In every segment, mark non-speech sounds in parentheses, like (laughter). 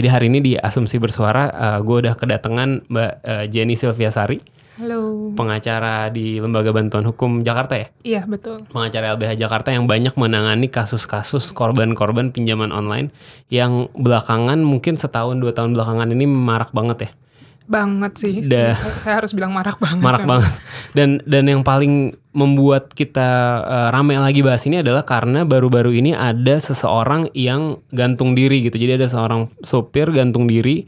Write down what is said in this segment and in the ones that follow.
Jadi hari ini di Asumsi Bersuara uh, gue udah kedatangan Mbak uh, Jenny Silviasari, Halo. pengacara di Lembaga Bantuan Hukum Jakarta ya. Iya betul. Pengacara LBH Jakarta yang banyak menangani kasus-kasus korban-korban pinjaman online yang belakangan mungkin setahun dua tahun belakangan ini marak banget ya. Banget sih. Dah. Saya, saya harus bilang marak banget. Marak banget. Dan dan yang paling membuat kita uh, rame lagi bahas ini adalah karena baru-baru ini ada seseorang yang gantung diri gitu. Jadi ada seorang sopir gantung diri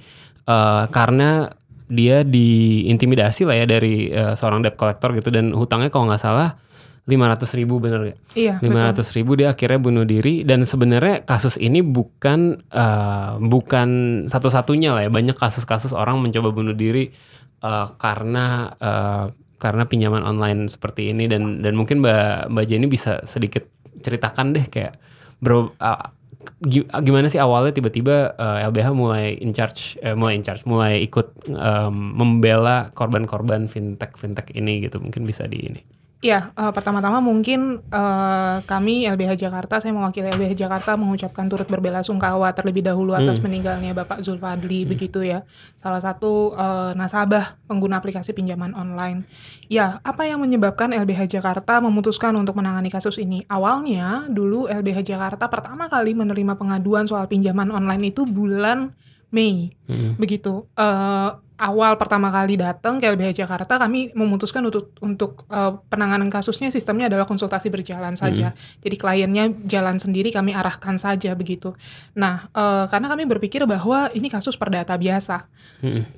uh, karena dia diintimidasi lah ya dari uh, seorang debt collector gitu dan hutangnya kalau nggak salah 500 ribu bener gak? Iya betul. 500 ribu dia akhirnya bunuh diri dan sebenarnya kasus ini bukan uh, bukan satu-satunya lah ya banyak kasus-kasus orang mencoba bunuh diri uh, karena uh, karena pinjaman online seperti ini dan dan mungkin mbak mbak Jenny bisa sedikit ceritakan deh kayak bro uh, gi- gimana sih awalnya tiba-tiba uh, LBH mulai in charge eh, mulai in charge mulai ikut um, membela korban-korban fintech fintech ini gitu mungkin bisa di ini Iya, eh, pertama-tama mungkin eh, kami LBH Jakarta, saya mewakili LBH Jakarta mengucapkan turut berbela-sungkawa terlebih dahulu atas meninggalnya Bapak Zulfadli begitu ya. Salah satu eh, nasabah pengguna aplikasi pinjaman online. Ya, apa yang menyebabkan LBH Jakarta memutuskan untuk menangani kasus ini? Awalnya dulu LBH Jakarta pertama kali menerima pengaduan soal pinjaman online itu bulan Mei, begitu. Eh, awal pertama kali datang ke LBH Jakarta, kami memutuskan untuk untuk eh, penanganan kasusnya sistemnya adalah konsultasi berjalan saja. Jadi kliennya jalan sendiri, kami arahkan saja begitu. Nah, eh, karena kami berpikir bahwa ini kasus perdata biasa.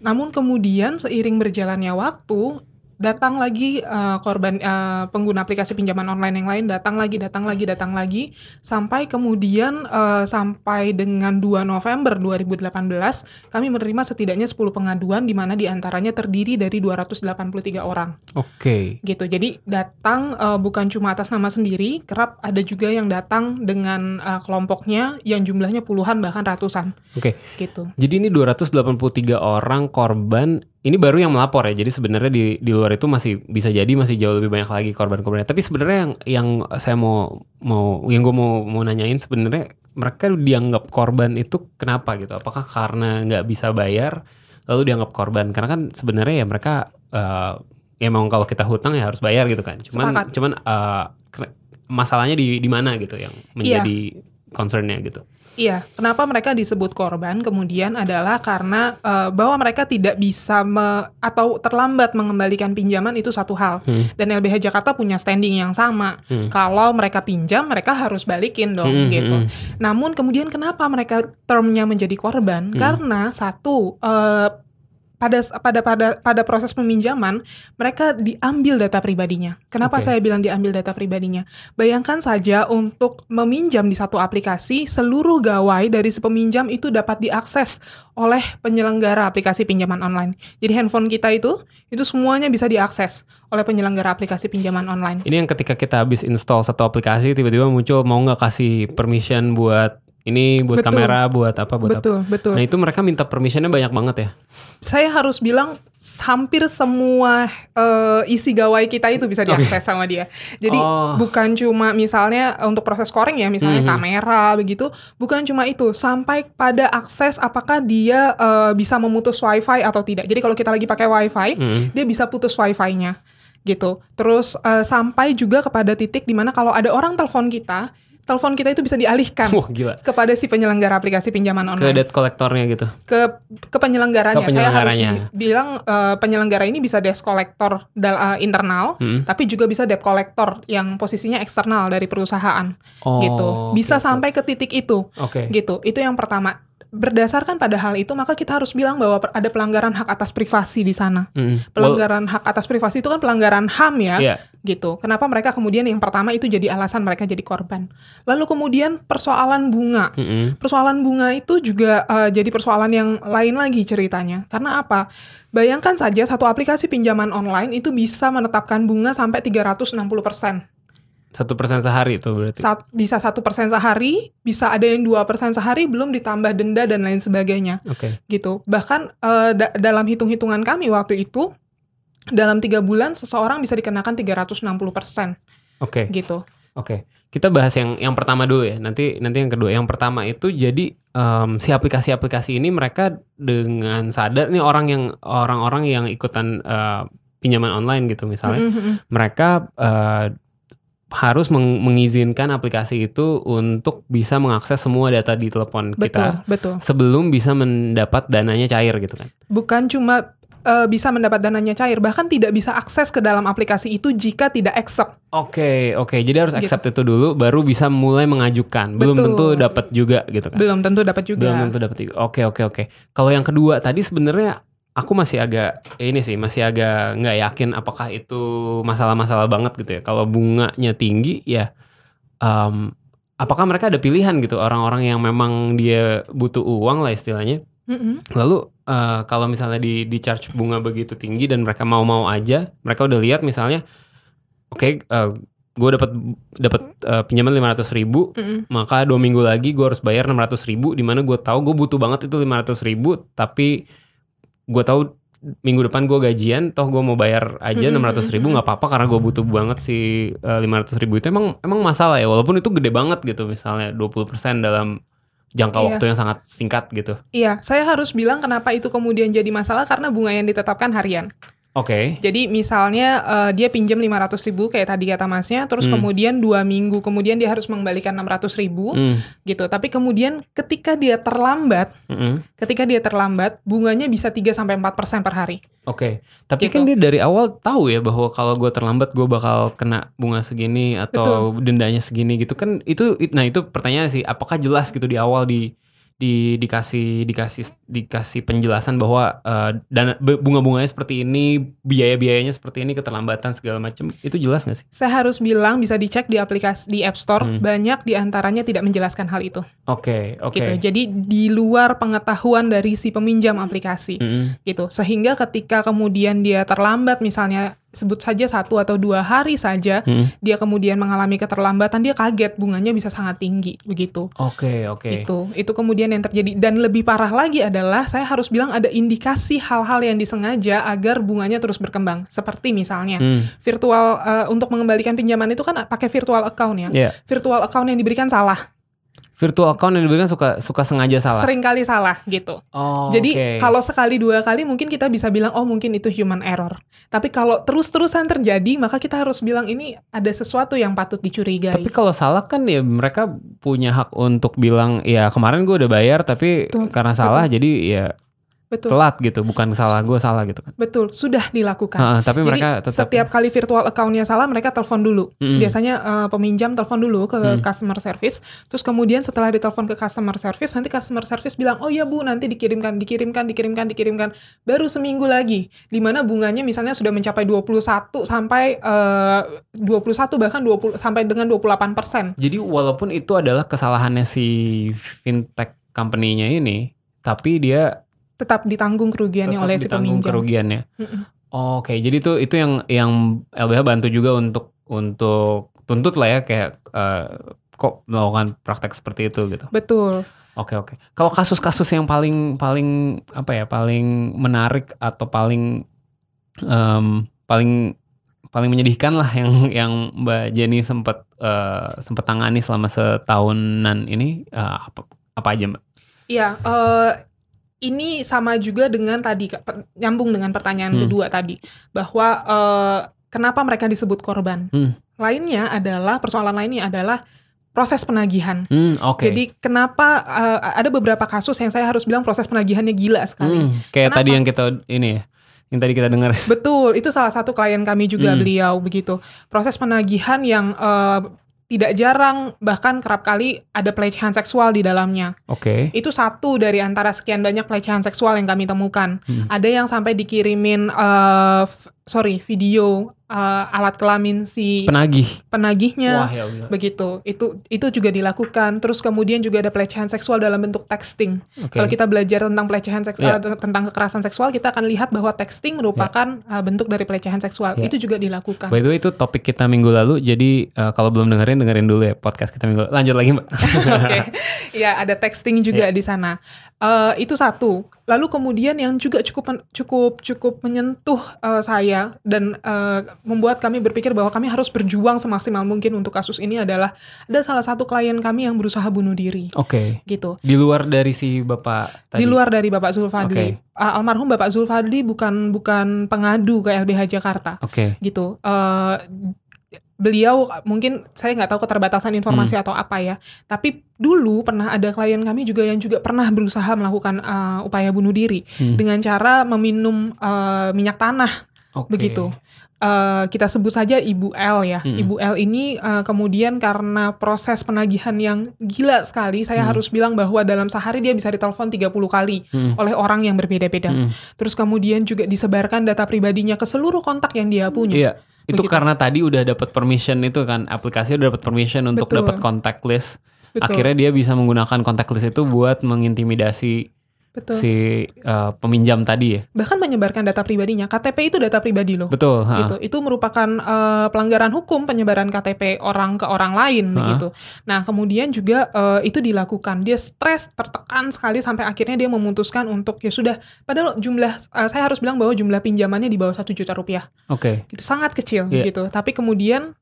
Namun kemudian seiring berjalannya waktu datang lagi eh, korban eh, pengguna aplikasi pinjaman online yang lain datang lagi datang lagi datang lagi sampai kemudian eh, sampai dengan 2 November 2018 kami menerima setidaknya 10 pengaduan di mana di antaranya terdiri dari 283 orang. Oke. Gitu. Jadi datang eh, bukan cuma atas nama sendiri kerap ada juga yang datang dengan eh, kelompoknya yang jumlahnya puluhan bahkan ratusan. Oke. Gitu. Jadi ini 283 orang korban ini baru yang melapor ya. Jadi sebenarnya di di luar itu masih bisa jadi masih jauh lebih banyak lagi korban-korbannya. Tapi sebenarnya yang yang saya mau mau yang gue mau mau nanyain sebenarnya mereka dianggap korban itu kenapa gitu? Apakah karena nggak bisa bayar lalu dianggap korban? Karena kan sebenarnya ya mereka ya emang kalau kita hutang ya harus bayar gitu kan. Cuman Sepakat. cuman kena- masalahnya di di mana gitu yang menjadi concernnya gitu. Iya, kenapa mereka disebut korban kemudian adalah karena eh, bahwa mereka tidak bisa me- atau terlambat mengembalikan pinjaman itu satu hal. Dan LBH Jakarta punya standing yang sama. Kalau mereka pinjam, mereka harus balikin dong Hmm, gitu. Namun kemudian kenapa mereka termnya menjadi korban? Karena satu eh, pada pada pada pada proses peminjaman mereka diambil data pribadinya. Kenapa Oke. saya bilang diambil data pribadinya? Bayangkan saja untuk meminjam di satu aplikasi seluruh gawai dari si peminjam itu dapat diakses oleh penyelenggara aplikasi pinjaman online. Jadi handphone kita itu itu semuanya bisa diakses oleh penyelenggara aplikasi pinjaman online. Ini yang ketika kita habis install satu aplikasi tiba-tiba muncul mau nggak kasih permission buat ini buat Betul. kamera buat apa buat Betul, apa. betul. Nah itu mereka minta permissionnya banyak banget ya. Saya harus bilang hampir semua eh, isi gawai kita itu bisa diakses sama dia. Jadi Oh. bukan cuma misalnya untuk proses scoring ya, misalnya kamera begitu, bukan cuma itu, sampai pada akses apakah dia eh, bisa memutus wifi atau tidak. Jadi kalau kita lagi pakai wifi, dia bisa putus wifi-nya gitu. Terus eh, sampai juga kepada titik di mana kalau ada orang telepon kita, telepon kita itu bisa dialihkan Wah gila. kepada si penyelenggara aplikasi pinjaman Ke online debt collectornya gitu. ke ke penyelenggaranya. Ke Saya harus penyelenggaranya. bi- bilang eh, penyelenggara ini bisa debt collector dal- eh, internal, Hmm. tapi juga bisa debt collector yang posisinya eksternal dari perusahaan. Oh, gitu. Bisa oke, sampai ke titik itu. Oke. Gitu. Itu yang pertama. Berdasarkan pada hal itu maka kita harus bilang bahwa ada pelanggaran hak atas privasi di sana. Mm. Pelanggaran hak atas privasi itu kan pelanggaran HAM ya. Iya. Gitu. Kenapa mereka kemudian yang pertama itu jadi alasan mereka jadi korban. Lalu kemudian persoalan bunga. Mm-mm. Persoalan bunga itu juga eh, jadi persoalan yang lain lagi ceritanya. Karena apa? Bayangkan saja satu aplikasi pinjaman online itu bisa menetapkan bunga sampai 360 Satu persen sehari itu berarti. Sat- bisa satu persen sehari, bisa ada yang dua persen sehari, belum ditambah denda dan lain sebagainya, Oke. gitu. Bahkan eh, da- dalam hitung-hitungan kami waktu itu, dalam tiga bulan seseorang bisa dikenakan 360 persen, Oke. gitu. Oke, kita bahas yang yang pertama dulu ya. Nanti nanti yang kedua. Yang pertama itu jadi em, si aplikasi-aplikasi ini mereka dengan sadar nih orang yang orang-orang yang ikutan eh, pinjaman online gitu misalnya, Mm-mm. mereka eh, harus meng- mengizinkan aplikasi itu untuk bisa mengakses semua data di telepon Betul, kita betul. sebelum bisa mendapat dananya cair gitu kan. Bukan cuma eh, bisa mendapat dananya cair, bahkan tidak bisa akses ke dalam aplikasi itu jika tidak accept. Oke, oke. Jadi harus Gitu. accept itu dulu baru bisa mulai mengajukan. Belum Betul. tentu dapat juga gitu kan. Belum tentu dapat juga. Belum tentu dapat juga. Oke oke oke. Kalau yang kedua tadi sebenarnya aku masih agak ini sih masih agak nggak yakin apakah itu masalah-masalah banget gitu ya. Kalau bunganya tinggi ya, em, apakah mereka ada pilihan gitu orang-orang yang memang dia butuh uang lah istilahnya. Mm-mm. Lalu eh, kalau misalnya di di charge bunga begitu tinggi dan mereka mau-mau aja, mereka udah lihat misalnya, oke, gue dapat dapat eh, pinjaman lima ratus ribu, Mm-mm. maka dua minggu lagi gue harus bayar 600 ribu di mana gue tahu gue butuh banget itu 500 ribu tapi gue tahu minggu depan gue gajian toh gue mau bayar aja Mm, 600 ribu nggak apa-apa karena gue butuh banget si eh, 500 ribu itu emang emang masalah ya walaupun itu gede banget gitu misalnya 20% dalam jangka Iya. waktu yang sangat singkat gitu Iya, saya harus bilang kenapa itu kemudian jadi masalah karena bunga yang ditetapkan harian. Oke Jadi misalnya eh, dia pinjam 500 ribu kayak tadi kata masnya, terus Hmm. kemudian dua minggu kemudian dia harus mengembalikan 600 ribu Hmm, gitu. Tapi kemudian ketika dia terlambat, mm-mm. ketika dia terlambat, bunganya bisa 3 sampai 4 persen per hari. Oke, tapi Gitu. kan dia dari awal tahu ya bahwa kalau gue terlambat gue bakal kena bunga segini atau dendanya segini gitu kan itu it- nah itu pertanyaan sih apakah jelas gitu di awal di di dikasih dikasih dikasih penjelasan bahwa eh, dana be- bunga-bunganya seperti ini biaya-biayanya seperti ini keterlambatan segala macam itu jelas nggak sih? Saya harus bilang bisa dicek di aplikasi di App Store, Hmm. banyak di antaranya tidak menjelaskan hal itu. Oke oke. Gitu. Jadi di luar pengetahuan dari si peminjam aplikasi. Mm-mm. gitu sehingga ketika kemudian dia terlambat misalnya sebut saja satu atau dua hari saja Hmm. dia kemudian mengalami keterlambatan dia kaget bunganya bisa sangat tinggi begitu Oke oke. itu itu kemudian yang terjadi dan lebih parah lagi adalah saya harus bilang ada indikasi hal-hal yang disengaja agar bunganya terus berkembang seperti misalnya Hmm. virtual eh, untuk mengembalikan pinjaman itu kan pakai virtual account ya Ya, virtual account yang diberikan salah virtual account yang diberikan suka suka sengaja salah. sering kali salah gitu Oh, Jadi oke. kalau sekali dua kali mungkin kita bisa bilang oh mungkin itu human error. Tapi kalau terus-terusan terjadi maka kita harus bilang ini ada sesuatu yang patut dicurigai. Tapi kalau salah kan ya mereka punya hak untuk bilang ya kemarin gue udah bayar tapi Betul, karena salah jadi ya betul. telat gitu bukan salah gue salah gitu kan. Betul, sudah dilakukan. Heeh, tapi Jadi mereka tetap setiap kali virtual account-nya salah mereka telepon dulu. Mm-mm. Biasanya eh, peminjam telepon dulu ke Mm. customer service, terus kemudian setelah ditelepon ke customer service nanti customer service bilang, "Oh ya Bu, nanti dikirimkan, dikirimkan, dikirimkan, dikirimkan." Baru seminggu lagi di mana bunganya misalnya sudah mencapai 21 sampai eh, 21 bahkan 20 sampai dengan 28%. jadi walaupun itu adalah kesalahannya si fintech company-nya ini tapi dia tetap ditanggung kerugiannya tetap oleh si ditanggung peminjam. kerugiannya. Mm-mm. Oke, jadi itu itu yang yang LBH bantu juga untuk untuk tuntut lah ya kayak eh, kok melakukan praktek seperti itu gitu. Betul. Oke oke. Kalau kasus-kasus yang paling paling apa ya paling menarik atau paling em, paling paling menyedihkan lah yang yang Mbak Jenny sempat eh, sempat tangani selama setahunan ini eh, apa apa aja Mbak? Iya, eh ini sama juga dengan tadi nyambung dengan pertanyaan Hmm. kedua tadi bahwa eh, kenapa mereka disebut korban. Hmm. Lainnya adalah persoalan lainnya adalah proses penagihan. Hmm, oke. Jadi kenapa eh, ada beberapa kasus yang saya harus bilang proses penagihannya gila sekali. Hmm, kayak Kenapa? tadi yang kita ini ya, yang tadi kita dengar. Betul, itu salah satu klien kami juga Hmm. beliau begitu. Proses penagihan yang eh, tidak jarang bahkan kerap kali ada pelecehan seksual di dalamnya. Oke. Itu satu dari antara sekian banyak pelecehan seksual yang kami temukan. Ada yang sampai dikirimin f- sorry video eh, alat kelamin si Penagih. penagihnya Wah, ya Allah. begitu itu itu juga dilakukan terus kemudian juga ada pelecehan seksual dalam bentuk texting Oke. kalau kita belajar tentang pelecehan seksual Ya. tentang kekerasan seksual kita akan lihat bahwa texting merupakan uh, bentuk dari pelecehan seksual Ya. itu juga dilakukan By the way itu topik kita minggu lalu. Jadi eh, kalau belum dengerin dengerin dulu ya podcast kita minggu lalu. Lanjut lagi mbak. (laughs) Oke, ya ada texting juga di sana. Eh, itu satu. Lalu kemudian yang juga cukup cukup cukup menyentuh eh, saya dan eh, membuat kami berpikir bahwa kami harus berjuang semaksimal mungkin untuk kasus ini adalah ada salah satu klien kami yang berusaha bunuh diri, Oke. gitu. Di luar dari si bapak tadi. Di luar dari Bapak Zulfadli, Oke. Eh, almarhum Bapak Zulfadli bukan bukan pengadu ke LBH Jakarta, Oke. gitu. Eh, beliau mungkin saya nggak tahu keterbatasan informasi atau apa ya tapi dulu pernah ada klien kami juga yang juga pernah berusaha melakukan uh, upaya bunuh diri Hmm. dengan cara meminum uh, minyak tanah Oke. begitu Uh, kita sebut saja Ibu L ya. Hmm. Ibu L ini uh, kemudian karena proses penagihan yang gila sekali, saya Hmm. harus bilang bahwa dalam sehari dia bisa ditelepon 30 kali Hmm. oleh orang yang berbeda-beda. Hmm. Terus kemudian juga disebarkan data pribadinya ke seluruh kontak yang dia punya. Iya. Itu Begitu. karena tadi udah dapat permission itu kan aplikasi udah dapat permission untuk dapat contact list. Betul. Akhirnya dia bisa menggunakan contact list itu buat mengintimidasi Betul. si uh, peminjam tadi ya. Bahkan menyebarkan data pribadinya. KTP itu data pribadi loh. Betul. ha. gitu. Itu merupakan eh, pelanggaran hukum penyebaran KTP orang ke orang lain Ha. begitu. Nah, kemudian juga eh, itu dilakukan. Dia stres, tertekan sekali sampai akhirnya dia memutuskan untuk ya sudah padahal jumlah eh, saya harus bilang bahwa jumlah pinjamannya di bawah satu juta rupiah. Oke. Gitu, sangat kecil Iya. gitu. Tapi kemudian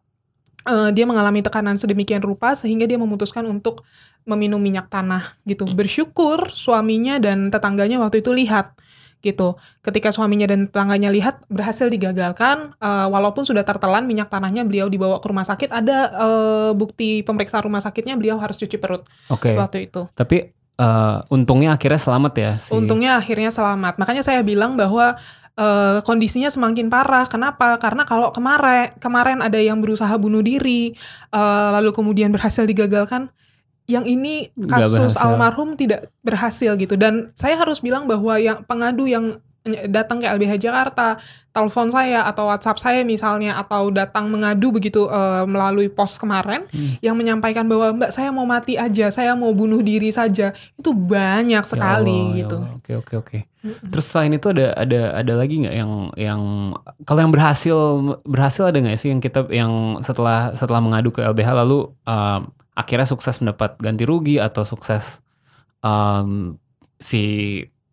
eh, dia mengalami tekanan sedemikian rupa sehingga dia memutuskan untuk meminum minyak tanah gitu. Bersyukur suaminya dan tetangganya waktu itu lihat gitu. Ketika suaminya dan tetangganya lihat berhasil digagalkan, eh, walaupun sudah tertelan minyak tanahnya, beliau dibawa ke rumah sakit. Ada eh, bukti pemeriksaan rumah sakitnya, beliau harus cuci perut Oke. waktu itu. Tapi uh, untungnya akhirnya selamat ya si Untungnya akhirnya selamat. Makanya saya bilang bahwa eh, kondisinya semakin parah. Kenapa? Karena kalau kemarin kemarin ada yang berusaha bunuh diri, eh, lalu kemudian (laughs) berhasil digagalkan. Yang ini kasus almarhum tidak berhasil gitu. Dan saya harus bilang bahwa yang pengadu yang datang ke LBH Jakarta, telepon saya atau WhatsApp saya misalnya atau datang mengadu begitu eh, melalui pos kemarin Hmm. yang menyampaikan bahwa Mbak saya mau mati aja, saya mau bunuh diri saja. Itu banyak Ya sekali Allah, ya gitu. Allah. Oke oke oke. Terus selain itu ada ada ada lagi nggak yang yang kalau yang berhasil berhasil ada nggak sih yang kita yang setelah setelah mengadu ke LBH lalu um, akhirnya sukses mendapat ganti rugi atau sukses um, si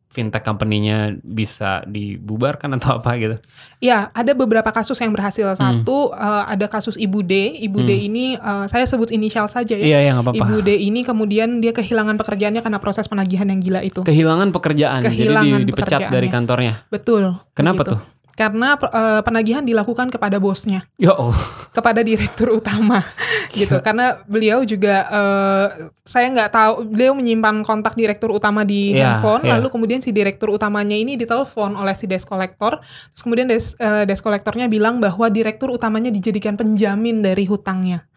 fintech company-nya bisa dibubarkan atau apa gitu? Ya, ada beberapa kasus yang berhasil. Hmm. Satu, eh, ada kasus Ibu D. Ibu D ini, eh, saya sebut inisial saja ya. Iya ya nggak apa-apa. Ibu D ini kemudian dia kehilangan pekerjaannya karena proses penagihan yang gila itu. Kehilangan pekerjaan, jadi Kehilangan di- dipecat dari kantornya. Betul. Kenapa begitu. tuh? Karena eh, penagihan dilakukan kepada bosnya, Ya Allah. kepada direktur utama, (laughs) gitu. Karena beliau juga, eh, saya nggak tahu, beliau menyimpan kontak direktur utama di Iya, handphone, iya. lalu kemudian si direktur utamanya ini ditelepon oleh si desk collector, terus kemudian des, eh, desk collectornya bilang bahwa direktur utamanya dijadikan penjamin dari hutangnya,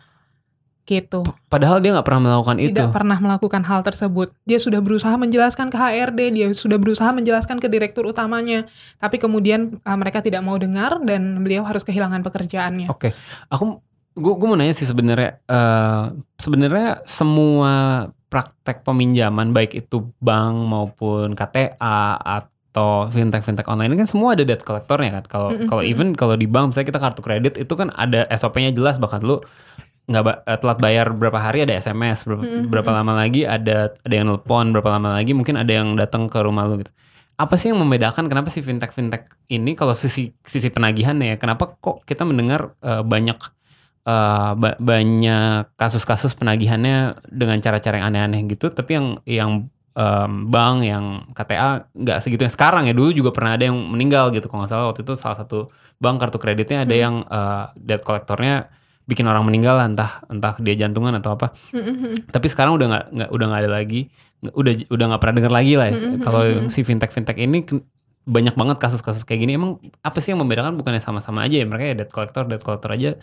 gitu. Padahal dia nggak pernah melakukan itu. Tidak pernah melakukan hal tersebut. Dia sudah berusaha menjelaskan ke HRD, dia sudah berusaha menjelaskan ke direktur utamanya, tapi kemudian uh, mereka tidak mau dengar dan beliau harus kehilangan pekerjaannya. Oke, aku gue gue mau nanya sih sebenarnya eh, sebenarnya semua praktek peminjaman baik itu bank maupun KTA atau fintech fintech online ini kan semua ada debt collectornya kan. Kalau Mm-mm, kalau mm-mm. even kalau di bank misalnya kita kartu kredit itu kan ada SOP-nya jelas bahkan lu nggak ba- eh, telat bayar berapa hari ada SMS berapa, Mm-mm, berapa lama lagi ada ada yang nelpon berapa lama lagi mungkin ada yang datang ke rumah lu gitu. Apa sih yang membedakan kenapa sih fintech fintech ini kalau sisi sisi penagihan ya kenapa kok kita mendengar eh, banyak eh, ba- banyak kasus-kasus penagihannya dengan cara-cara yang aneh-aneh gitu tapi yang yang em, bank yang KTA nggak segitu yang sekarang ya. Dulu juga pernah ada yang meninggal gitu kalau nggak salah waktu itu salah satu bank kartu kreditnya ada Hmm. yang eh, debt collectornya bikin orang meninggal lah, entah entah dia jantungan atau apa tapi sekarang udah nggak nggak udah nggak ada lagi udah udah nggak pernah dengar lagi lah ya. Kalau si fintech fintech ini banyak banget kasus-kasus kayak gini emang apa sih yang membedakan bukannya sama-sama aja ya mereka ya debt collector debt collector aja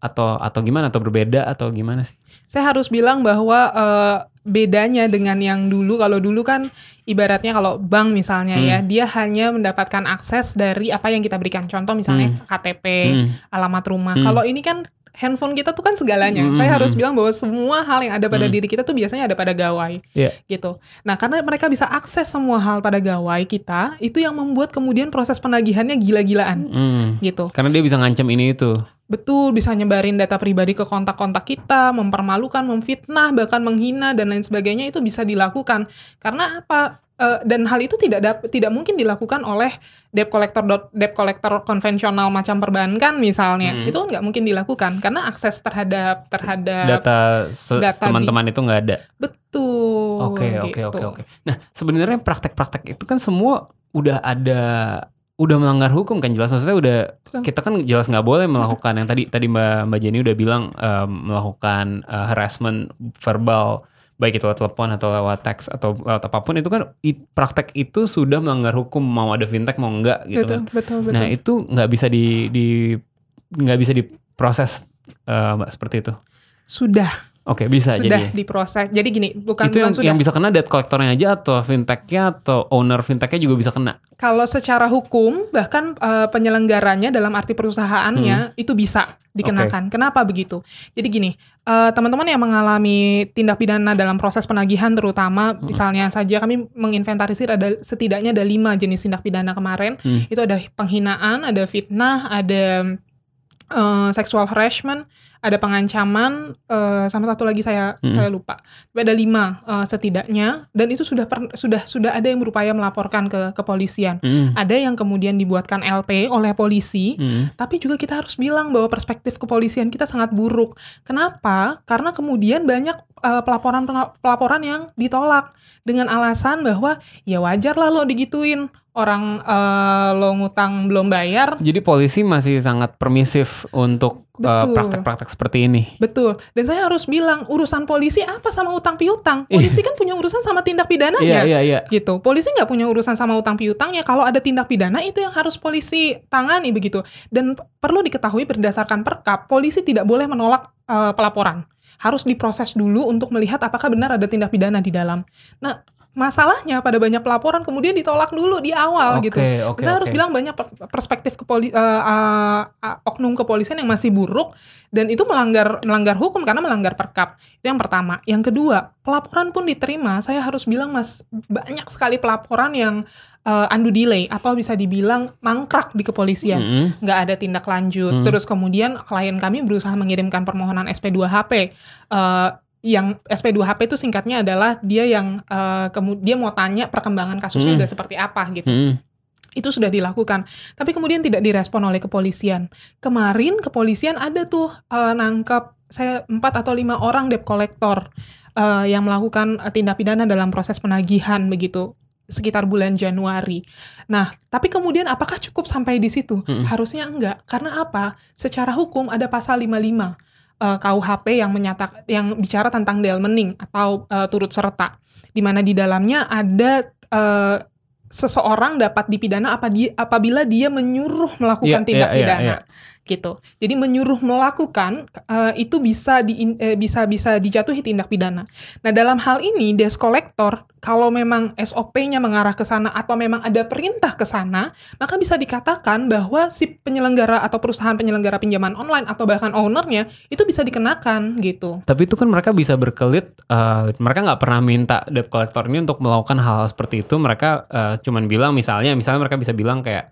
atau atau gimana atau berbeda atau gimana sih? Saya harus bilang bahwa uh, bedanya dengan yang dulu kalau dulu kan ibaratnya kalau bank misalnya ya, Hmm. dia hanya mendapatkan akses dari apa yang kita berikan. Contoh misalnya KTP, Hmm. alamat rumah. Hmm. Kalau ini kan handphone kita tuh kan segalanya. Hmm, Saya harus bilang bahwa semua hal yang ada pada Hmm. diri kita tuh biasanya ada pada gawai Iya. gitu. Nah, karena mereka bisa akses semua hal pada gawai kita, itu yang membuat kemudian proses penagihannya gila-gilaan Hmm. gitu. Karena dia bisa ngancam ini itu. Betul, bisa nyebarin data pribadi ke kontak-kontak kita, mempermalukan, memfitnah, bahkan menghina dan lain sebagainya itu bisa dilakukan. Karena apa? Eh, dan hal itu tidak dap- tidak mungkin dilakukan oleh debt collector debt collector konvensional macam perbankan misalnya. Hmm. Itu nggak mungkin dilakukan karena akses terhadap terhadap Data, teman-teman itu nggak ada. betul. Oke oke gitu. oke oke. Nah sebenarnya praktek-praktek itu kan semua udah ada udah melanggar hukum kan jelas maksudnya udah kita kan jelas nggak boleh melakukan yang tadi tadi mbak mbak Jenny udah bilang eh, melakukan eh, harassment verbal baik itu lewat telepon atau lewat teks atau lewat apa pun itu kan praktek itu sudah melanggar hukum mau ada fintech mau enggak gitu Betul, kan. betul, betul. Nah itu nggak bisa di di nggak bisa diproses eh, mbak seperti itu. sudah Oke bisa sudah jadi. diproses. Jadi gini, bukan itu bukan yang, sudah. yang bisa kena debt collectornya aja atau fintechnya atau owner fintechnya juga bisa kena. Kalau secara hukum bahkan eh, penyelenggaranya dalam arti perusahaannya itu bisa dikenakan. Kenapa begitu? Jadi gini, eh, teman-teman yang mengalami tindak pidana dalam proses penagihan terutama misalnya saja kami menginventarisir ada setidaknya ada lima jenis tindak pidana kemarin. Hmm. Itu ada penghinaan, ada fitnah, ada eh, sexual harassment, ada pengancaman, eh, sama satu lagi saya Hmm. saya lupa. Tapi ada lima eh, setidaknya dan itu sudah per- sudah sudah ada yang berupaya melaporkan ke kepolisian. Hmm. Ada yang kemudian dibuatkan LP oleh polisi, Hmm. tapi juga kita harus bilang bahwa perspektif kepolisian kita sangat buruk. Kenapa? Karena kemudian banyak eh, pelaporan pelaporan yang ditolak dengan alasan bahwa ya wajar lah lo digituin orang eh, lo ngutang belum bayar. Jadi polisi masih sangat permisif untuk uh, Betul. praktek-praktek seperti ini. Betul. Dan saya harus bilang urusan polisi apa sama utang piutang? Polisi kan punya urusan sama tindak pidananya. Iya iya iya. gitu. Polisi nggak punya urusan sama utang piutangnya. Kalau ada tindak pidana itu yang harus polisi tangani begitu. Dan perlu diketahui berdasarkan perkap, polisi tidak boleh menolak eh, pelaporan. Harus diproses dulu untuk melihat apakah benar ada tindak pidana di dalam. Nah, masalahnya pada banyak pelaporan kemudian ditolak dulu di awal Oke, gitu. oke, Saya harus oke. bilang banyak per- perspektif kepoli, eh, eh, eh, oknum kepolisian yang masih buruk dan itu melanggar melanggar hukum karena melanggar perkap. Itu yang pertama. Yang kedua, pelaporan pun diterima. Saya harus bilang Mas banyak sekali pelaporan yang eh, undo delay atau bisa dibilang mangkrak di kepolisian. Mm-mm. Nggak ada tindak lanjut. Hmm. Terus kemudian klien kami berusaha mengirimkan permohonan SP2HP. Eh, yang SP2HP itu singkatnya adalah dia yang eh, kemu- dia mau tanya perkembangan kasusnya Hmm. udah seperti apa gitu Mm-mm. itu sudah dilakukan tapi kemudian tidak direspon oleh kepolisian kemarin kepolisian ada tuh eh, nangkap saya empat atau lima orang debt collector eh, yang melakukan eh, tindak pidana dalam proses penagihan begitu sekitar bulan Januari. Nah, tapi kemudian apakah cukup sampai di situ? Mm-mm. Harusnya enggak. Karena apa? Secara hukum ada pasal 55 eh, KUHP yang menyatak yang bicara tentang delmening atau eh, turut serta di mana di dalamnya ada eh, seseorang dapat dipidana apa di- apabila dia menyuruh melakukan Iya, tindak iya, pidana iya. Gitu. Jadi menyuruh melakukan eh, itu bisa di eh, bisa bisa dijatuhi tindak pidana. Nah, dalam hal ini desk collector kalau memang SOP-nya mengarah ke sana atau memang ada perintah ke sana, maka bisa dikatakan bahwa si penyelenggara atau perusahaan penyelenggara pinjaman online atau bahkan ownernya itu bisa dikenakan gitu. Tapi itu kan mereka bisa berkelit. eh, mereka nggak pernah minta debt collector ini untuk melakukan hal-hal seperti itu. Mereka eh, cuman bilang misalnya, misalnya mereka bisa bilang kayak,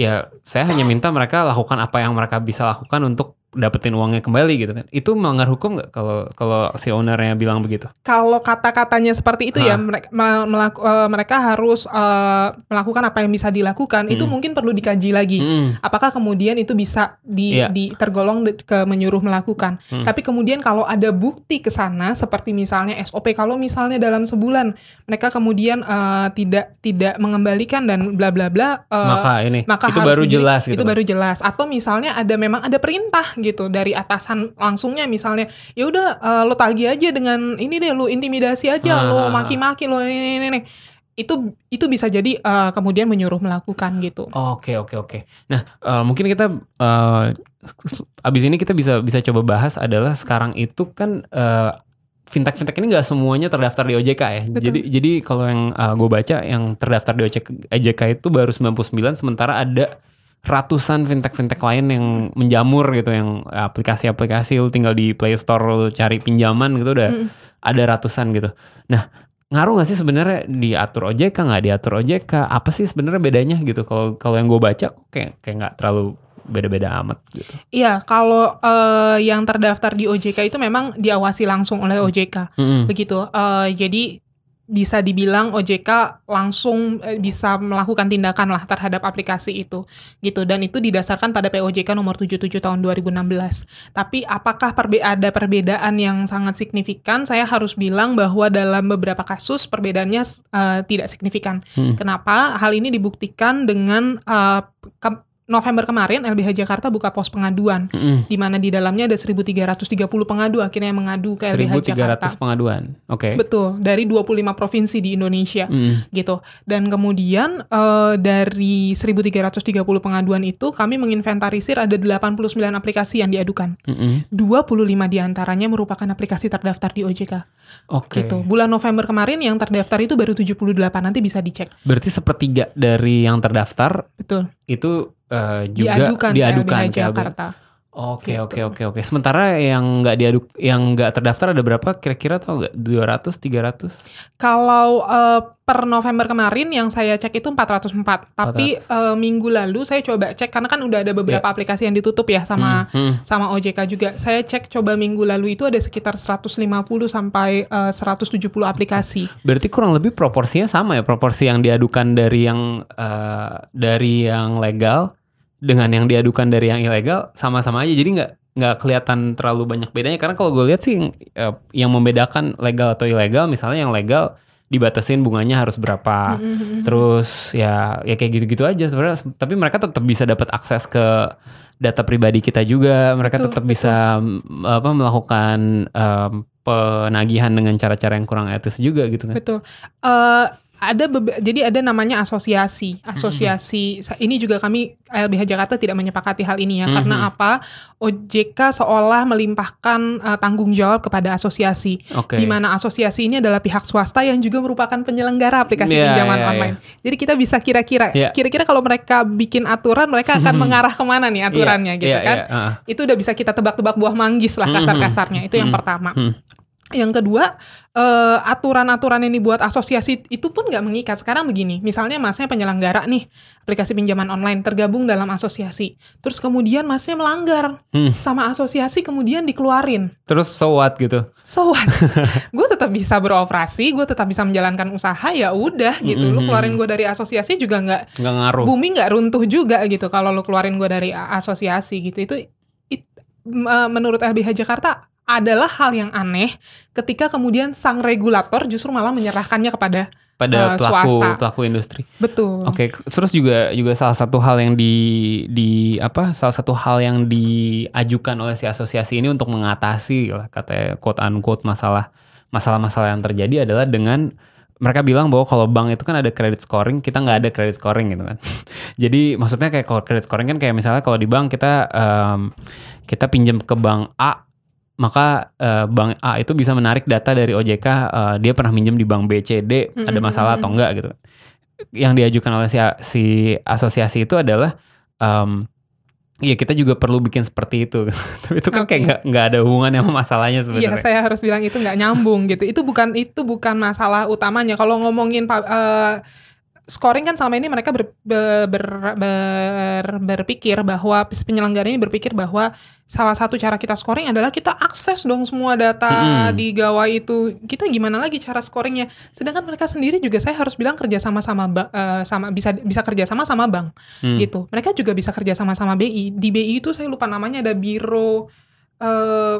ya saya hanya minta mereka lakukan apa yang mereka bisa lakukan untuk dapetin uangnya kembali gitu kan. Itu melanggar hukum nggak kalau kalau si ownernya bilang begitu? Kalau kata-katanya seperti itu Hah. ya mereka me- melaku- eh, mereka harus eh, melakukan apa yang bisa dilakukan. Itu Hmm. mungkin perlu dikaji lagi. Mm. apakah kemudian itu bisa di, Iya. di- tergolong ke menyuruh melakukan. Hmm. Tapi kemudian kalau ada bukti ke sana seperti misalnya SOP kalau misalnya dalam sebulan mereka kemudian eh, tidak tidak mengembalikan dan bla bla bla eh, maka ini maka itu baru menjadi- jelas gitu. Itu kan. baru jelas. Atau misalnya ada memang ada perintah gitu dari atasan langsungnya misalnya ya udah eh, lo tagih aja dengan ini deh lo intimidasi aja Ah. lo maki-maki lo ini ini ini. itu itu bisa jadi uh, kemudian menyuruh melakukan gitu. Oke oke oke. Nah uh, mungkin kita uh, abis ini kita bisa bisa coba bahas adalah sekarang itu kan uh, fintech fintech ini nggak semuanya terdaftar di OJK ya. Betul. Jadi jadi kalau yang uh, gue baca yang terdaftar di OJK, OJK itu baru 99 sementara ada ratusan fintech fintech lain yang menjamur gitu yang aplikasi-aplikasi lu tinggal di Play Store lu cari pinjaman gitu udah ada ratusan gitu. Nah ngaruh gak sih sebenarnya diatur OJK nggak diatur OJK apa sih sebenarnya bedanya gitu kalau kalau yang gue baca kayak kayak nggak terlalu beda-beda amat gitu. Iya, kalau uh, yang terdaftar di OJK itu memang diawasi langsung oleh OJK. Mm-mm. Begitu. Uh, jadi bisa dibilang OJK langsung eh, bisa melakukan tindakan lah terhadap aplikasi itu gitu dan itu didasarkan pada POJK nomor 77 tahun 2016. Tapi apakah perbe ada perbedaan yang sangat signifikan? Saya harus bilang bahwa dalam beberapa kasus perbedaannya eh, tidak signifikan. Kenapa? Hal ini dibuktikan dengan ke- November kemarin LBH Jakarta buka pos pengaduan Mm-mm. di mana di dalamnya ada 1330 pengadu akhirnya yang mengadu ke LBH 1.300 Jakarta. pengaduan. Oke. Betul, dari 25 provinsi di Indonesia Mm. gitu. Dan kemudian eh, dari 1330 pengaduan itu kami menginventarisir ada 89 aplikasi yang diadukan. Mm-mm. 25 di antaranya merupakan aplikasi terdaftar di OJK. Oke. Gitu. Bulan November kemarin yang terdaftar itu baru 78, nanti bisa dicek. Berarti sepertiga dari yang terdaftar Betul. Itu eh, juga Diadukan, diadukan, ke LBH ke LBH. Jakarta. Oke Gitu. oke oke oke. Sementara yang nggak diaduk, yang nggak terdaftar ada berapa? Kira-kira tau nggak? 200, 300? Kalau eh, per November kemarin yang saya cek itu 404. Tapi eh, minggu lalu saya coba cek karena kan udah ada beberapa aplikasi yang ditutup ya sama Hmm. sama OJK juga. Saya cek coba minggu lalu itu ada sekitar 150 sampai eh, 170 aplikasi. Berarti kurang lebih proporsinya sama ya, proporsi yang diadukan dari yang eh, dari yang legal dengan yang diadukan dari yang ilegal sama-sama aja. Jadi nggak nggak kelihatan terlalu banyak bedanya. Karena kalau gue lihat sih eh, yang membedakan legal atau ilegal misalnya yang legal dibatasin bunganya harus berapa. Terus ya ya kayak gitu-gitu aja sebenarnya. Tapi mereka tetap bisa dapat akses ke data pribadi kita juga. Mereka Betul, tetap bisa mm, apa melakukan em, penagihan dengan cara-cara yang kurang etis juga gitu kan. Betul. Eh ada jadi ada namanya asosiasi. Asosiasi sa- ini juga kami LBH Jakarta tidak menyepakati hal ini ya karena apa? OJK seolah melimpahkan eh, tanggung jawab kepada asosiasi. Oke. Di mana asosiasi ini adalah pihak swasta yang juga merupakan penyelenggara aplikasi Iya, pinjaman iya, online. Jadi kita bisa kira-kira Iya. kira-kira kalau mereka bikin aturan mereka akan mengarah ke mana nih aturannya Iya, gitu iya, kan. iya, heeh. Itu udah bisa kita tebak-tebak buah manggis lah kasar-kasarnya. Itu yang pertama. Hmm. Yang kedua, eh, aturan-aturan yang dibuat asosiasi itu pun nggak mengikat. Sekarang begini, misalnya masnya penyelenggara nih aplikasi pinjaman online tergabung dalam asosiasi, terus kemudian masnya melanggar Hmm. sama asosiasi, kemudian dikeluarin. terus so what gitu So what? (laughs) gue tetap bisa beroperasi, gue tetap bisa menjalankan usaha ya udah gitu. Lu keluarin gue dari asosiasi juga nggak nggak ngaruh bumi nggak runtuh juga gitu kalau lu keluarin gue dari asosiasi gitu itu it- eh, menurut LBH Jakarta adalah hal yang aneh ketika kemudian sang regulator justru malah menyerahkannya kepada pada eh, pelaku swasta. pelaku industri betul Oke, terus juga juga salah satu hal yang di di apa? Salah satu hal yang diajukan oleh si asosiasi ini untuk mengatasi lah kata quote unquote masalah masalah-masalah yang terjadi adalah dengan mereka bilang bahwa kalau bank itu kan ada credit scoring, kita nggak ada credit scoring gitu kan. (laughs) Jadi maksudnya kayak kalau credit scoring kan kayak misalnya kalau di bank kita em, kita pinjam ke bank A maka eh, bank A itu bisa menarik data dari OJK eh, dia pernah minjem di bank B, C, D ada masalah atau enggak gitu yang diajukan oleh si, si asosiasi itu adalah em ya kita juga perlu bikin seperti itu (laughs) tapi itu kan kayak Oke. nggak nggak ada hubungannya sama masalahnya Iya, sebenarnya saya harus bilang itu nggak nyambung gitu. Itu bukan itu bukan masalah utamanya. Kalau ngomongin eh, scoring kan selama ini mereka ber, ber- ber- ber- berpikir bahwa penyelenggara ini berpikir bahwa salah satu cara kita scoring adalah kita akses dong semua data Mm-mm. di gawai itu. Kita gimana lagi cara scoringnya? Sedangkan mereka sendiri juga saya harus bilang kerja sama sama ba- eh, sama bisa bisa kerja sama sama bank Hmm. gitu. Mereka juga bisa kerja sama sama BI. Di BI itu saya lupa namanya ada biro eh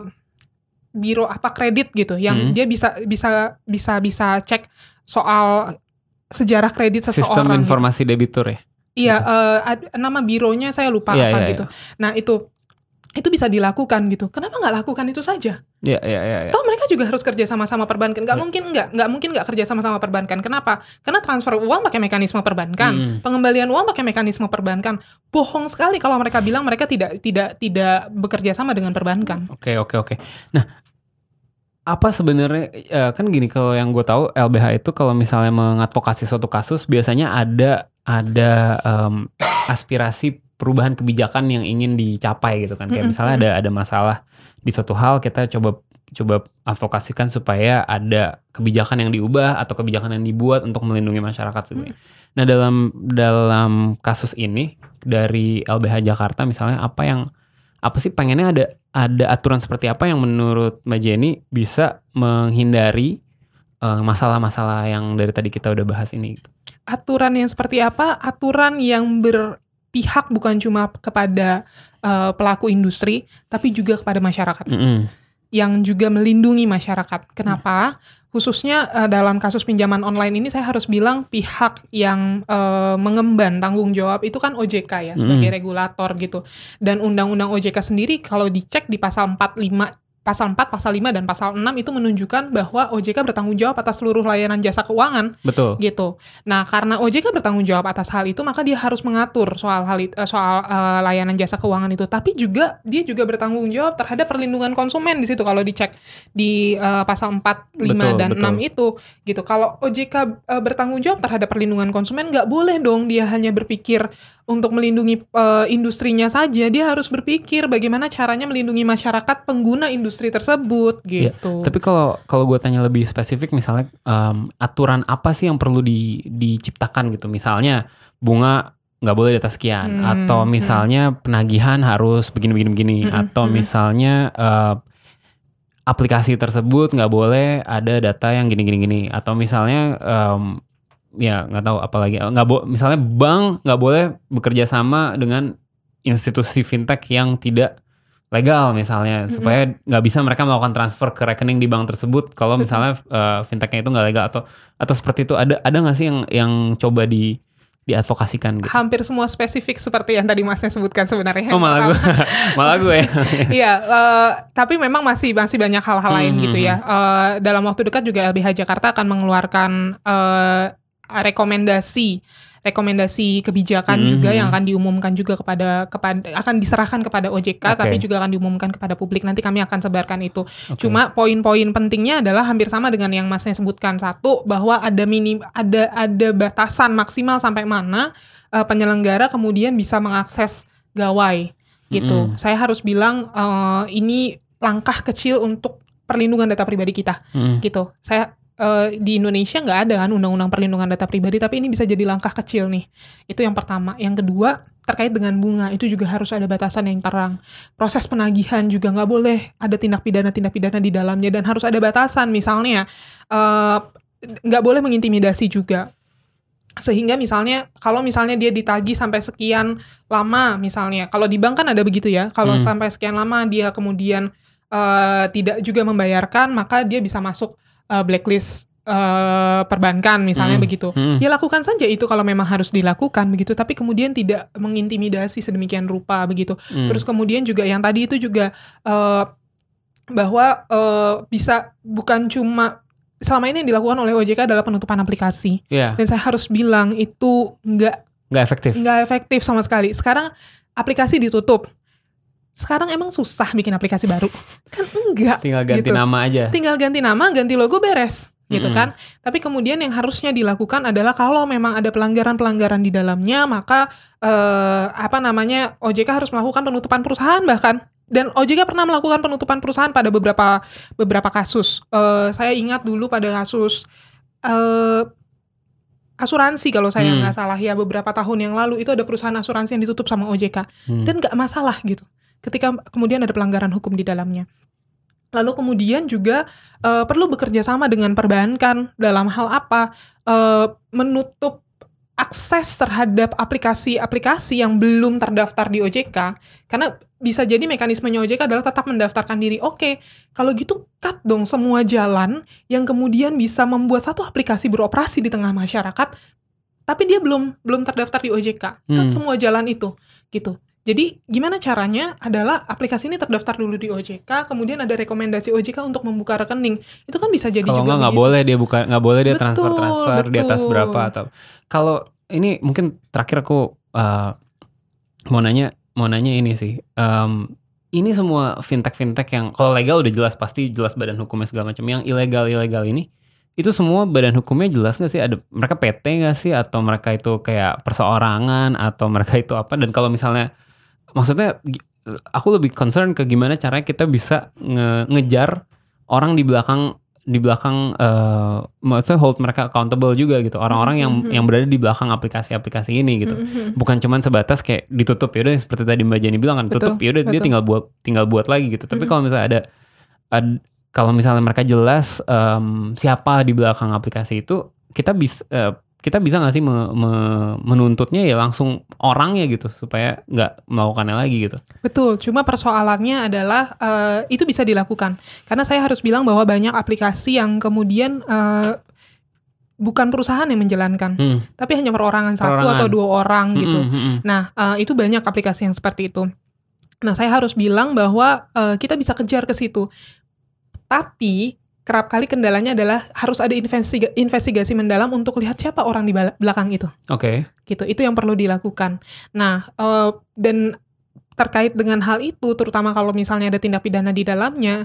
biro apa kredit gitu yang Hmm. dia bisa bisa bisa bisa cek soal sejarah kredit sistem seseorang. gitu. informasi debitur ya Iya, ad- nama bironya saya lupa Iya, apa iya, gitu. Nah itu itu bisa dilakukan gitu. Kenapa nggak lakukan itu saja? Ya, ya, ya, ya. Toh mereka juga harus kerja sama-sama perbankan. Nggak mungkin nggak nggak mungkin nggak kerja sama-sama perbankan. Kenapa? Karena transfer uang pakai mekanisme perbankan, Hmm. pengembalian uang pakai mekanisme perbankan. Bohong sekali kalau mereka bilang mereka tidak tidak tidak bekerja sama dengan perbankan. Oke, oke, oke. Nah, apa sebenarnya eh, kan gini kalau yang gue tahu LBH itu kalau misalnya mengadvokasi suatu kasus biasanya ada ada em, (tsk) aspirasi perubahan kebijakan yang ingin dicapai gitu kan. Kayak misalnya ada ada masalah di suatu hal kita coba coba advokasikan supaya ada kebijakan yang diubah atau kebijakan yang dibuat untuk melindungi masyarakat sebenarnya. Nah, dalam dalam kasus ini dari LBH Jakarta misalnya apa yang apa sih pengennya ada ada aturan seperti apa yang menurut Mbak Jenny bisa menghindari eh, masalah-masalah yang dari tadi kita udah bahas ini gitu. aturan yang seperti apa? Aturan yang berpihak bukan cuma kepada eh, pelaku industri, tapi juga kepada masyarakat, Mm-mm. Yang juga melindungi masyarakat. Kenapa? Khususnya eh, dalam kasus pinjaman online ini, saya harus bilang pihak yang eh, mengemban tanggung jawab itu kan OJK ya sebagai regulator gitu. Dan undang-undang OJK sendiri kalau dicek di pasal 45 pasal 4, pasal 5 dan pasal 6 itu menunjukkan bahwa OJK bertanggung jawab atas seluruh layanan jasa keuangan Betul. gitu. Nah, karena OJK bertanggung jawab atas hal itu, maka dia harus mengatur soal hal it- eh, soal eh, layanan jasa keuangan itu. Tapi juga dia juga bertanggung jawab terhadap perlindungan konsumen di situ kalau dicek di eh, pasal 4, 5 Betul, dan betul. 6 itu gitu. Kalau OJK eh, bertanggung jawab terhadap perlindungan konsumen nggak boleh dong dia hanya berpikir untuk melindungi eh, industrinya saja. Dia harus berpikir bagaimana caranya melindungi masyarakat pengguna industri tersebut Iya, gitu. Tapi kalau kalau gue tanya lebih spesifik misalnya em, aturan apa sih yang perlu di, diciptakan gitu? Misalnya bunga nggak boleh di atas sekian Hmm, atau misalnya penagihan harus begini-begini begini Hmm, atau hmm. misalnya eh, aplikasi tersebut nggak boleh ada data yang gini-gini gini atau misalnya em, ya nggak tahu apalagi nggak bo misalnya bank nggak boleh bekerja sama dengan institusi fintech yang tidak legal misalnya supaya nggak bisa mereka melakukan transfer ke rekening di bank tersebut kalau misalnya eh, fintechnya itu nggak legal atau atau seperti itu. Ada ada nggak sih yang yang coba di diadvokasikan gitu? Hampir semua spesifik seperti yang tadi masnya sebutkan sebenarnya. oh malah gue (laughs) malah gue ya? Iya, eh, tapi memang masih masih banyak hal-hal lain Hmm, gitu ya. Eh, dalam waktu dekat juga LBH Jakarta akan mengeluarkan eh, rekomendasi rekomendasi kebijakan Hmm, juga hmm. yang akan diumumkan juga kepada kepada akan diserahkan kepada OJK Oke. tapi juga akan diumumkan kepada publik nanti kami akan sebarkan itu. Cuma poin-poin pentingnya adalah hampir sama dengan yang Masnya sebutkan satu bahwa ada minim ada ada batasan maksimal sampai mana eh, penyelenggara kemudian bisa mengakses gawai gitu. Mm-mm. Saya harus bilang eh, ini langkah kecil untuk perlindungan data pribadi kita Mm. gitu. Saya eh, di Indonesia nggak ada kan undang-undang perlindungan data pribadi, tapi ini bisa jadi langkah kecil nih. Itu yang pertama. Yang kedua terkait dengan bunga itu juga harus ada batasan yang terang. Proses penagihan juga nggak boleh ada tindak pidana tindak pidana di dalamnya dan harus ada batasan. Misalnya eh, nggak boleh mengintimidasi juga sehingga misalnya kalau misalnya dia ditagih sampai sekian lama misalnya kalau di bank kan ada begitu ya kalau Hmm. sampai sekian lama dia kemudian eh, tidak juga membayarkan maka dia bisa masuk eh, blacklist eh, perbankan misalnya Hmm. begitu Hmm. ya lakukan saja itu kalau memang harus dilakukan begitu tapi kemudian tidak mengintimidasi sedemikian rupa begitu Hmm. terus kemudian juga yang tadi itu juga eh, bahwa eh, bisa bukan cuma selama ini yang dilakukan oleh OJK adalah penutupan aplikasi Iya, dan saya harus bilang itu nggak nggak efektif. nggak efektif sama sekali. Sekarang aplikasi ditutup. Sekarang emang susah bikin aplikasi baru. Kan enggak. Tinggal ganti gitu. nama aja. Tinggal ganti nama, ganti logo beres gitu Mm-mm. kan. Tapi kemudian yang harusnya dilakukan adalah kalau memang ada pelanggaran-pelanggaran di dalamnya, maka eh, apa namanya OJK harus melakukan penutupan perusahaan bahkan. Dan OJK pernah melakukan penutupan perusahaan pada beberapa beberapa kasus. Eh, saya ingat dulu pada kasus eh, asuransi kalau saya Hmm. nggak salah ya beberapa tahun yang lalu itu ada perusahaan asuransi yang ditutup sama OJK Hmm. dan nggak masalah gitu. Ketika kemudian ada pelanggaran hukum di dalamnya. Lalu kemudian juga eh, perlu bekerja sama dengan perbankan dalam hal apa? Eh, menutup akses terhadap aplikasi-aplikasi yang belum terdaftar di OJK karena bisa jadi mekanismenya OJK adalah tetap mendaftarkan diri. Oke, kalau gitu cut dong semua jalan yang kemudian bisa membuat satu aplikasi beroperasi di tengah masyarakat tapi dia belum belum terdaftar di OJK. Cut Hmm. semua jalan itu gitu. Jadi gimana caranya adalah aplikasi ini terdaftar dulu di OJK, kemudian ada rekomendasi OJK untuk membuka rekening. Itu kan bisa jadi Kalau juga nggak boleh dia buka nggak boleh dia Betul, transfer transfer di atas berapa atau kalau ini mungkin terakhir aku uh, mau nanya mau nanya ini sih. Em, ini semua fintech fintech yang kalau legal udah jelas pasti jelas badan hukumnya segala macam. Yang ilegal ilegal ini itu semua badan hukumnya jelas nggak sih? Ada mereka PT nggak sih? Atau mereka itu kayak perseorangan? Atau mereka itu apa? Dan kalau misalnya maksudnya aku lebih concern ke gimana caranya kita bisa nge- ngejar orang di belakang di belakang eh maksudnya hold mereka accountable juga gitu orang-orang yang Mhm. yang berada di belakang aplikasi-aplikasi ini gitu Mhm. bukan cuman sebatas kayak ditutup ya udah seperti tadi Mbak Jenny bilang kan Betul, tutup ya udah dia tinggal buat tinggal buat lagi gitu tapi Mhm. kalau misalnya ada, ad- kalau misalnya mereka jelas em, siapa di belakang aplikasi itu kita bisa eh, kita bisa nggak sih me- me- menuntutnya ya langsung orangnya gitu supaya nggak melakukannya lagi gitu Betul, cuma persoalannya adalah eh, itu bisa dilakukan. Karena saya harus bilang bahwa banyak aplikasi yang kemudian eh, bukan perusahaan yang menjalankan, Hmm. tapi hanya perorangan satu Perorangan. atau dua orang gitu. Mm-mm, mm-mm. Nah, eh, itu banyak aplikasi yang seperti itu. Nah, saya harus bilang bahwa eh, kita bisa kejar ke situ. Tapi kerap kali kendalanya adalah harus ada investiga- investigasi mendalam untuk lihat siapa orang di belakang itu. Oke. Gitu. Itu yang perlu dilakukan. Nah, eh, dan terkait dengan hal itu, terutama kalau misalnya ada tindak pidana di dalamnya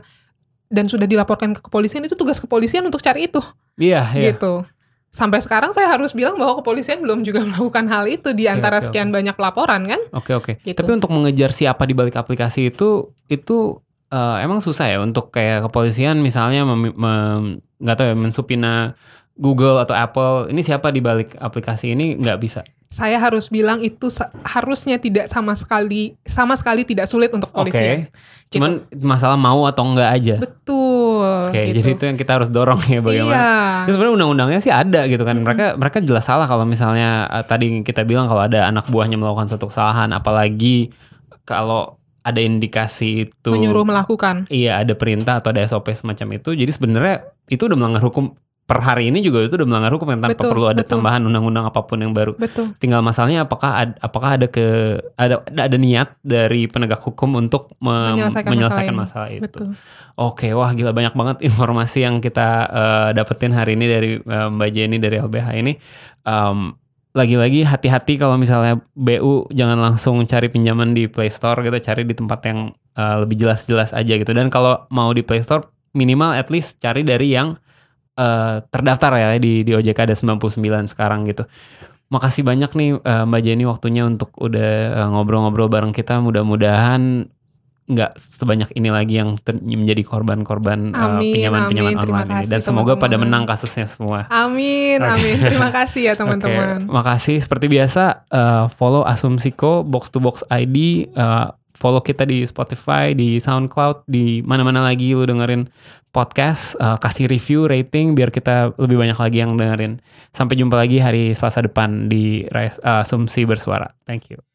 dan sudah dilaporkan ke kepolisian, itu tugas kepolisian untuk cari itu Iya, iya. gitu. Sampai sekarang saya harus bilang bahwa kepolisian belum juga (laughs) melakukan hal itu di antara oke, sekian banyak laporan kan. Oke, oke. Gitu. Tapi untuk mengejar siapa di balik aplikasi itu itu eh, emang susah ya untuk kayak kepolisian misalnya nggak tahu ya mensupina Google atau Apple ini siapa di balik aplikasi ini nggak bisa. Saya harus bilang itu harusnya tidak sama sekali sama sekali tidak sulit untuk Oke. kepolisian. Cuman masalah mau atau enggak aja. Betul. Oke, gitu. jadi itu yang kita harus dorong ya bagaimana. Iya. Ya sebenarnya undang-undangnya sih ada gitu kan. Mereka mereka jelas salah kalau misalnya eh, tadi kita bilang kalau ada anak buahnya melakukan suatu kesalahan apalagi kalau ada indikasi itu Menyuruh melakukan. Iya ada perintah atau ada SOP semacam itu. Jadi sebenarnya itu udah melanggar hukum per hari ini juga itu udah melanggar hukum yang tanpa Betul, perlu ada betul. tambahan undang-undang apa pun yang baru. Betul. Tinggal masalahnya apakah ad- apakah ada ke ada ada niat dari penegak hukum untuk mem- Menyelesaikan menyelesaikan masalah masalah, ini. itu. Betul. Oke, wah gila banyak banget informasi yang kita eh, dapetin hari ini dari eh, Mbak Jenny dari LBH ini. Em, lagi-lagi hati-hati kalau misalnya BU jangan langsung cari pinjaman di Play Store gitu, cari di tempat yang eh, lebih jelas-jelas aja gitu. Dan kalau mau di Play Store minimal at least cari dari yang eh, terdaftar ya di di OJK ada 99 sekarang gitu. Makasih banyak nih eh, Mbak Jenny waktunya untuk udah ngobrol-ngobrol bareng kita. Mudah-mudahan nggak sebanyak ini lagi yang ter- menjadi korban-korban Amin, pinjaman-pinjaman online ini. kasih, Dan semoga pada teman-teman. menang kasusnya semua. Amin, amin. Terima kasih ya (laughs) teman-teman. Oke, makasih. Seperti biasa, eh, follow Asumsiko Box to Box ID. eh, follow kita di Spotify, di SoundCloud, di mana-mana lagi lu dengerin podcast. eh, kasih review, rating, biar kita lebih banyak lagi yang dengerin. Sampai jumpa lagi hari Selasa depan di Asumsi Bersuara. Thank you.